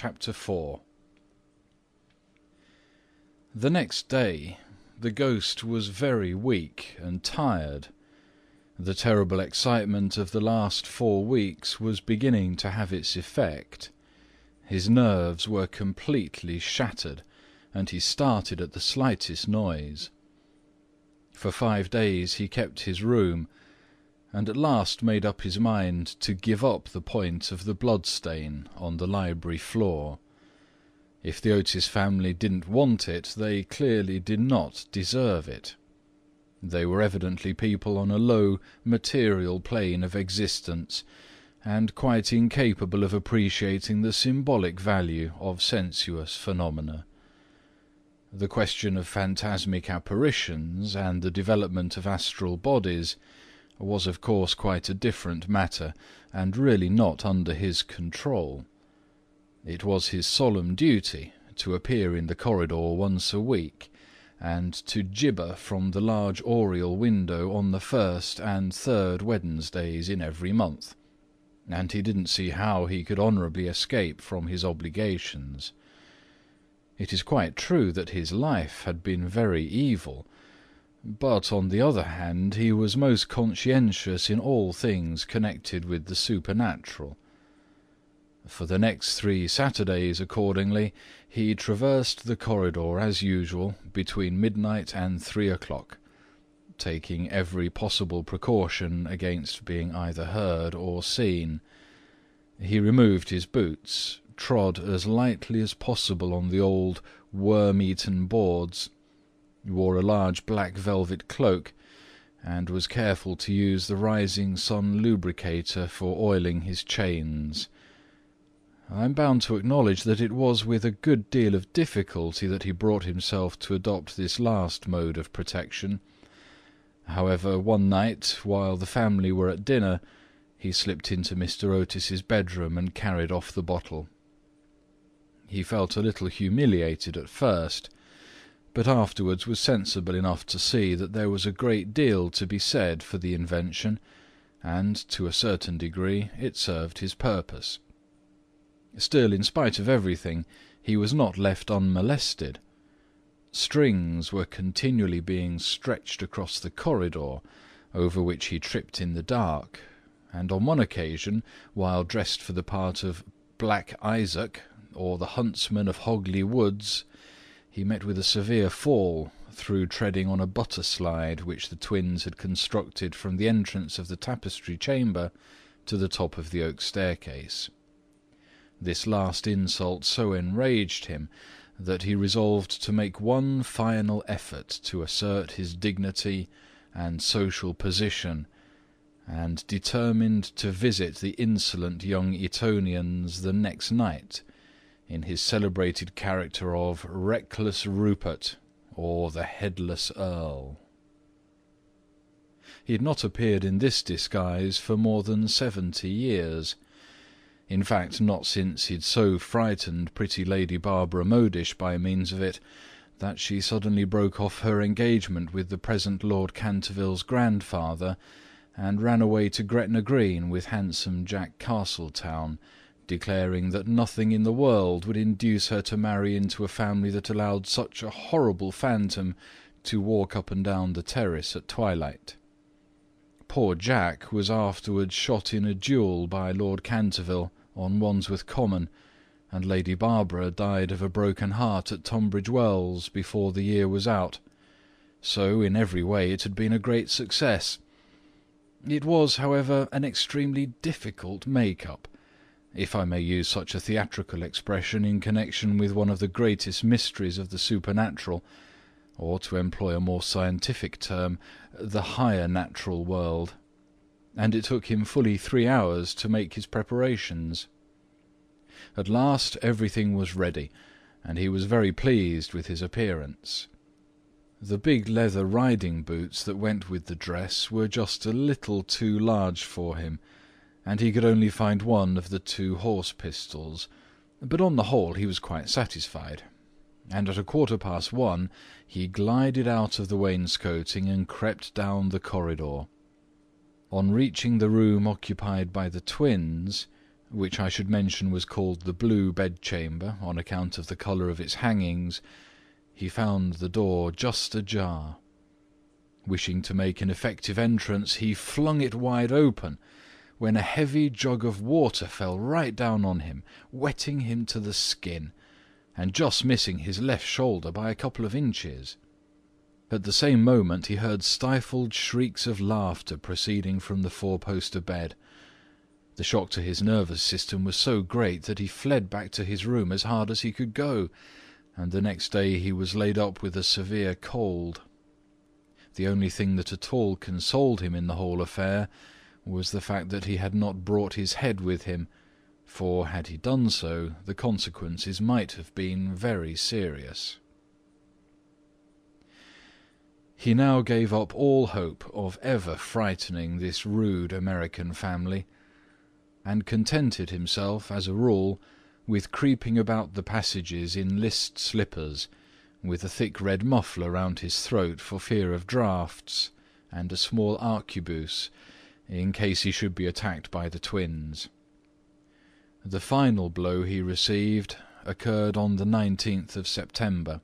CHAPTER IV The next day the ghost was very weak and tired. The terrible excitement of the last four weeks was beginning to have its effect. His nerves were completely shattered and he started at the slightest noise. For five days he kept his room and at last made up his mind to give up the point of the bloodstain on the library floor. If the Otis family didn't want it, they clearly did not deserve it. They were evidently people on a low material plane of existence and quite incapable of appreciating the symbolic value of sensuous phenomena. The question of phantasmic apparitions and the development of astral bodies was of course quite a different matter and really not under his control. It was his solemn duty to appear in the corridor once a week and to gibber from the large oriel window on the first and third Wednesdays in every month, and he didn't see how he could honourably escape from his obligations. It is quite true that his life had been very evil, but on the other hand he was most conscientious in all things connected with the supernatural. For the next three Saturdays, accordingly, he traversed the corridor as usual between midnight and three o'clock, taking every possible precaution against being either heard or seen. He removed his boots, trod as lightly as possible on the old worm-eaten boards, wore a large black velvet cloak, and was careful to use the Rising Sun Lubricator for oiling his chains. I am bound to acknowledge that it was with a good deal of difficulty that he brought himself to adopt this last mode of protection. However, one night, while the family were at dinner, he slipped into Mr. Otis's bedroom and carried off the bottle. He felt a little humiliated at first, but afterwards was sensible enough to see that there was a great deal to be said for the invention, and, to a certain degree, it served his purpose. Still, in spite of everything, he was not left unmolested. Strings were continually being stretched across the corridor, over which he tripped in the dark, and on one occasion, while dressed for the part of Black Isaac or the huntsman of Hogley Woods, he met with a severe fall through treading on a butter slide which the twins had constructed from the entrance of the tapestry chamber to the top of the oak staircase. This last insult so enraged him that he resolved to make one final effort to assert his dignity and social position, and determined to visit the insolent young Etonians the next night in his celebrated character of Reckless Rupert or the Headless Earl. He had not appeared in this disguise for more than seventy years in fact not since he had so frightened pretty Lady Barbara Modish by means of it that she suddenly broke off her engagement with the present Lord Canterville's grandfather and ran away to Gretna Green with handsome Jack Castletown, declaring that nothing in the world would induce her to marry into a family that allowed such a horrible phantom to walk up and down the terrace at twilight. Poor Jack was afterwards shot in a duel by Lord Canterville on Wandsworth Common, and Lady Barbara died of a broken heart at Tunbridge Wells before the year was out, so in every way it had been a great success. It was, however, an extremely difficult make-up, if I may use such a theatrical expression in connection with one of the greatest mysteries of the supernatural, or to employ a more scientific term, the higher natural world and it took him fully three hours to make his preparations. At last everything was ready, and he was very pleased with his appearance. The big leather riding boots that went with the dress were just a little too large for him, and he could only find one of the two horse pistols, but on the whole he was quite satisfied, and at a quarter past one he glided out of the wainscoting and crept down the corridor. On reaching the room occupied by the twins, which I should mention was called the Blue Bedchamber on account of the colour of its hangings, he found the door just ajar. Wishing to make an effective entrance, he flung it wide open, when a heavy jug of water fell right down on him, wetting him to the skin, and just missing his left shoulder by a couple of inches. At the same moment he heard stifled shrieks of laughter proceeding from the four-poster bed. The shock to his nervous system was so great that he fled back to his room as hard as he could go, and the next day he was laid up with a severe cold. The only thing that at all consoled him in the whole affair was the fact that he had not brought his head with him, for had he done so the consequences might have been very serious. He now gave up all hope of ever frightening this rude American family, and contented himself, as a rule, with creeping about the passages in list slippers, with a thick red muffler round his throat for fear of draughts, and a small arquebuse in case he should be attacked by the twins. The final blow he received occurred on the 19th of September,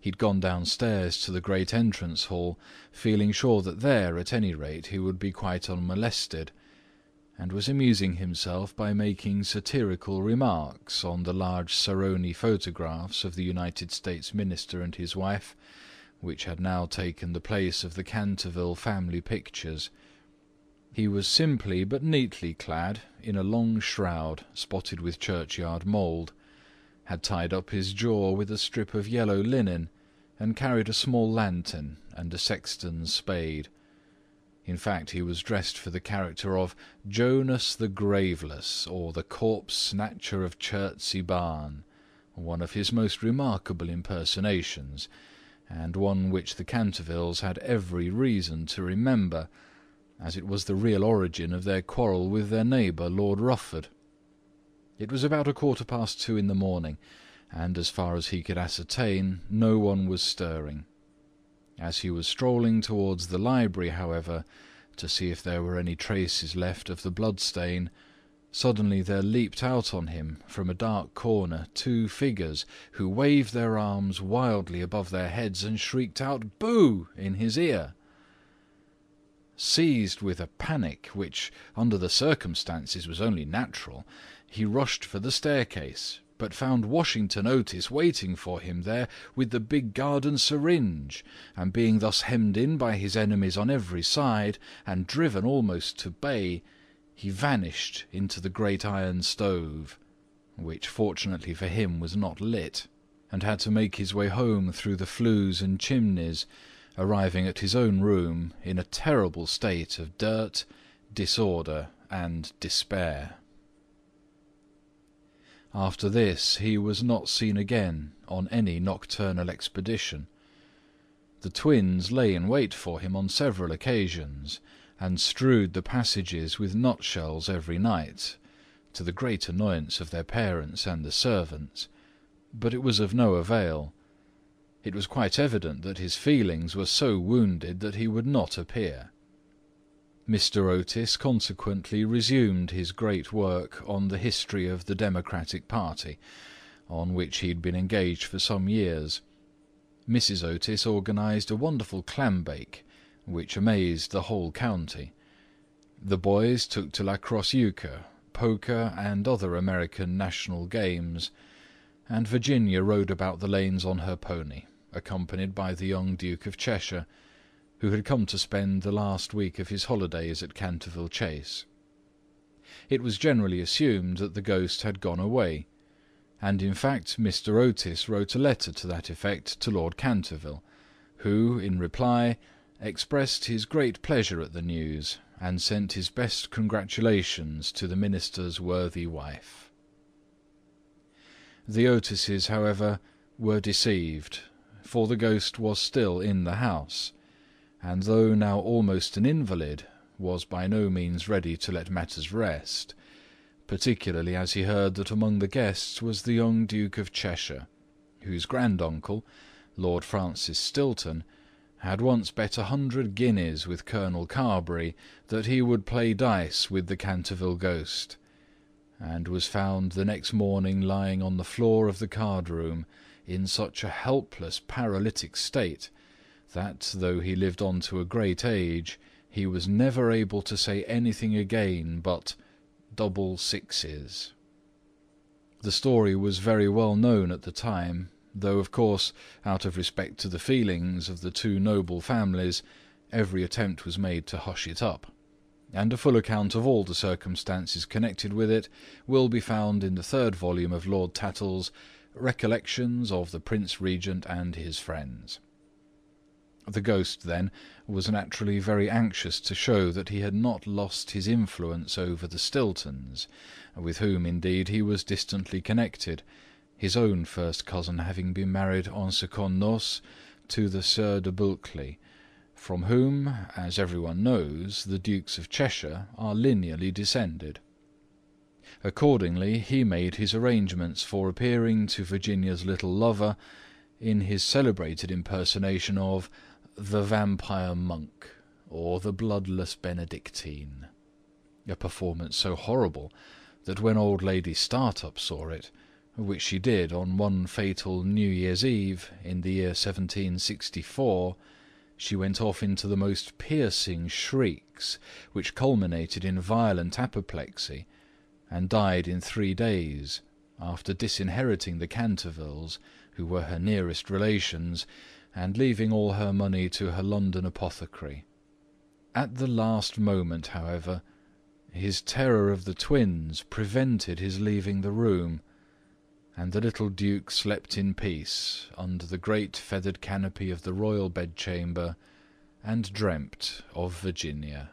he had gone downstairs to the great entrance hall, feeling sure that there, at any rate, he would be quite unmolested, and was amusing himself by making satirical remarks on the large Saroni photographs of the United States Minister and his wife, which had now taken the place of the Canterville family pictures. He was simply but neatly clad in a long shroud spotted with churchyard mould had tied up his jaw with a strip of yellow linen, and carried a small lantern and a sexton's spade. In fact, he was dressed for the character of Jonas the Graveless, or the Corpse Snatcher of Chertsey Barn, one of his most remarkable impersonations, and one which the Cantervilles had every reason to remember, as it was the real origin of their quarrel with their neighbour, Lord Rufford. It was about a quarter past two in the morning, and as far as he could ascertain, no one was stirring. As he was strolling towards the library, however, to see if there were any traces left of the blood stain, suddenly there leaped out on him from a dark corner two figures who waved their arms wildly above their heads and shrieked out "Boo!" in his ear. Seized with a panic which, under the circumstances, was only natural, he rushed for the staircase, but found Washington Otis waiting for him there with the big garden syringe, and being thus hemmed in by his enemies on every side, and driven almost to bay, he vanished into the great iron stove, which fortunately for him was not lit, and had to make his way home through the flues and chimneys, arriving at his own room in a terrible state of dirt, disorder, and despair. After this he was not seen again on any nocturnal expedition. The twins lay in wait for him on several occasions, and strewed the passages with nutshells every night, to the great annoyance of their parents and the servants, but it was of no avail. It was quite evident that his feelings were so wounded that he would not appear. Mr. Otis consequently resumed his great work on the history of the Democratic party, on which he had been engaged for some years. Mrs. Otis organised a wonderful clambake, which amazed the whole county. The boys took to lacrosse euchre, poker, and other American national games and Virginia rode about the lanes on her pony, accompanied by the young Duke of Cheshire, who had come to spend the last week of his holidays at Canterville Chase. It was generally assumed that the ghost had gone away, and in fact Mr. Otis wrote a letter to that effect to Lord Canterville, who, in reply, expressed his great pleasure at the news, and sent his best congratulations to the minister's worthy wife. The Otises, however, were deceived, for the ghost was still in the house, and though now almost an invalid, was by no means ready to let matters rest, particularly as he heard that among the guests was the young Duke of Cheshire, whose granduncle, Lord Francis Stilton, had once bet a hundred guineas with Colonel Carbury that he would play dice with the Canterville ghost and was found the next morning lying on the floor of the card room in such a helpless paralytic state that, though he lived on to a great age, he was never able to say anything again but "double sixes." The story was very well known at the time, though of course, out of respect to the feelings of the two noble families, every attempt was made to hush it up; and a full account of all the circumstances connected with it will be found in the third volume of Lord Tattle's "Recollections of the Prince Regent and his Friends." The ghost, then, was naturally very anxious to show that he had not lost his influence over the Stiltons, with whom, indeed, he was distantly connected, his own first cousin having been married en secondes noces to the Sieur de Bulkeley, from whom, as everyone knows, the Dukes of Cheshire are lineally descended. Accordingly, he made his arrangements for appearing to Virginia's little lover in his celebrated impersonation of the Vampire Monk, or the Bloodless Benedictine; a performance so horrible that when old Lady Startup saw it, which she did on one fatal New Year's Eve in the year 1764, she went off into the most piercing shrieks, which culminated in violent apoplexy, and died in three days, after disinheriting the Cantervilles, who were her nearest relations and leaving all her money to her London apothecary. At the last moment, however, his terror of the twins prevented his leaving the room, and the little duke slept in peace under the great feathered canopy of the royal bedchamber and dreamt of Virginia.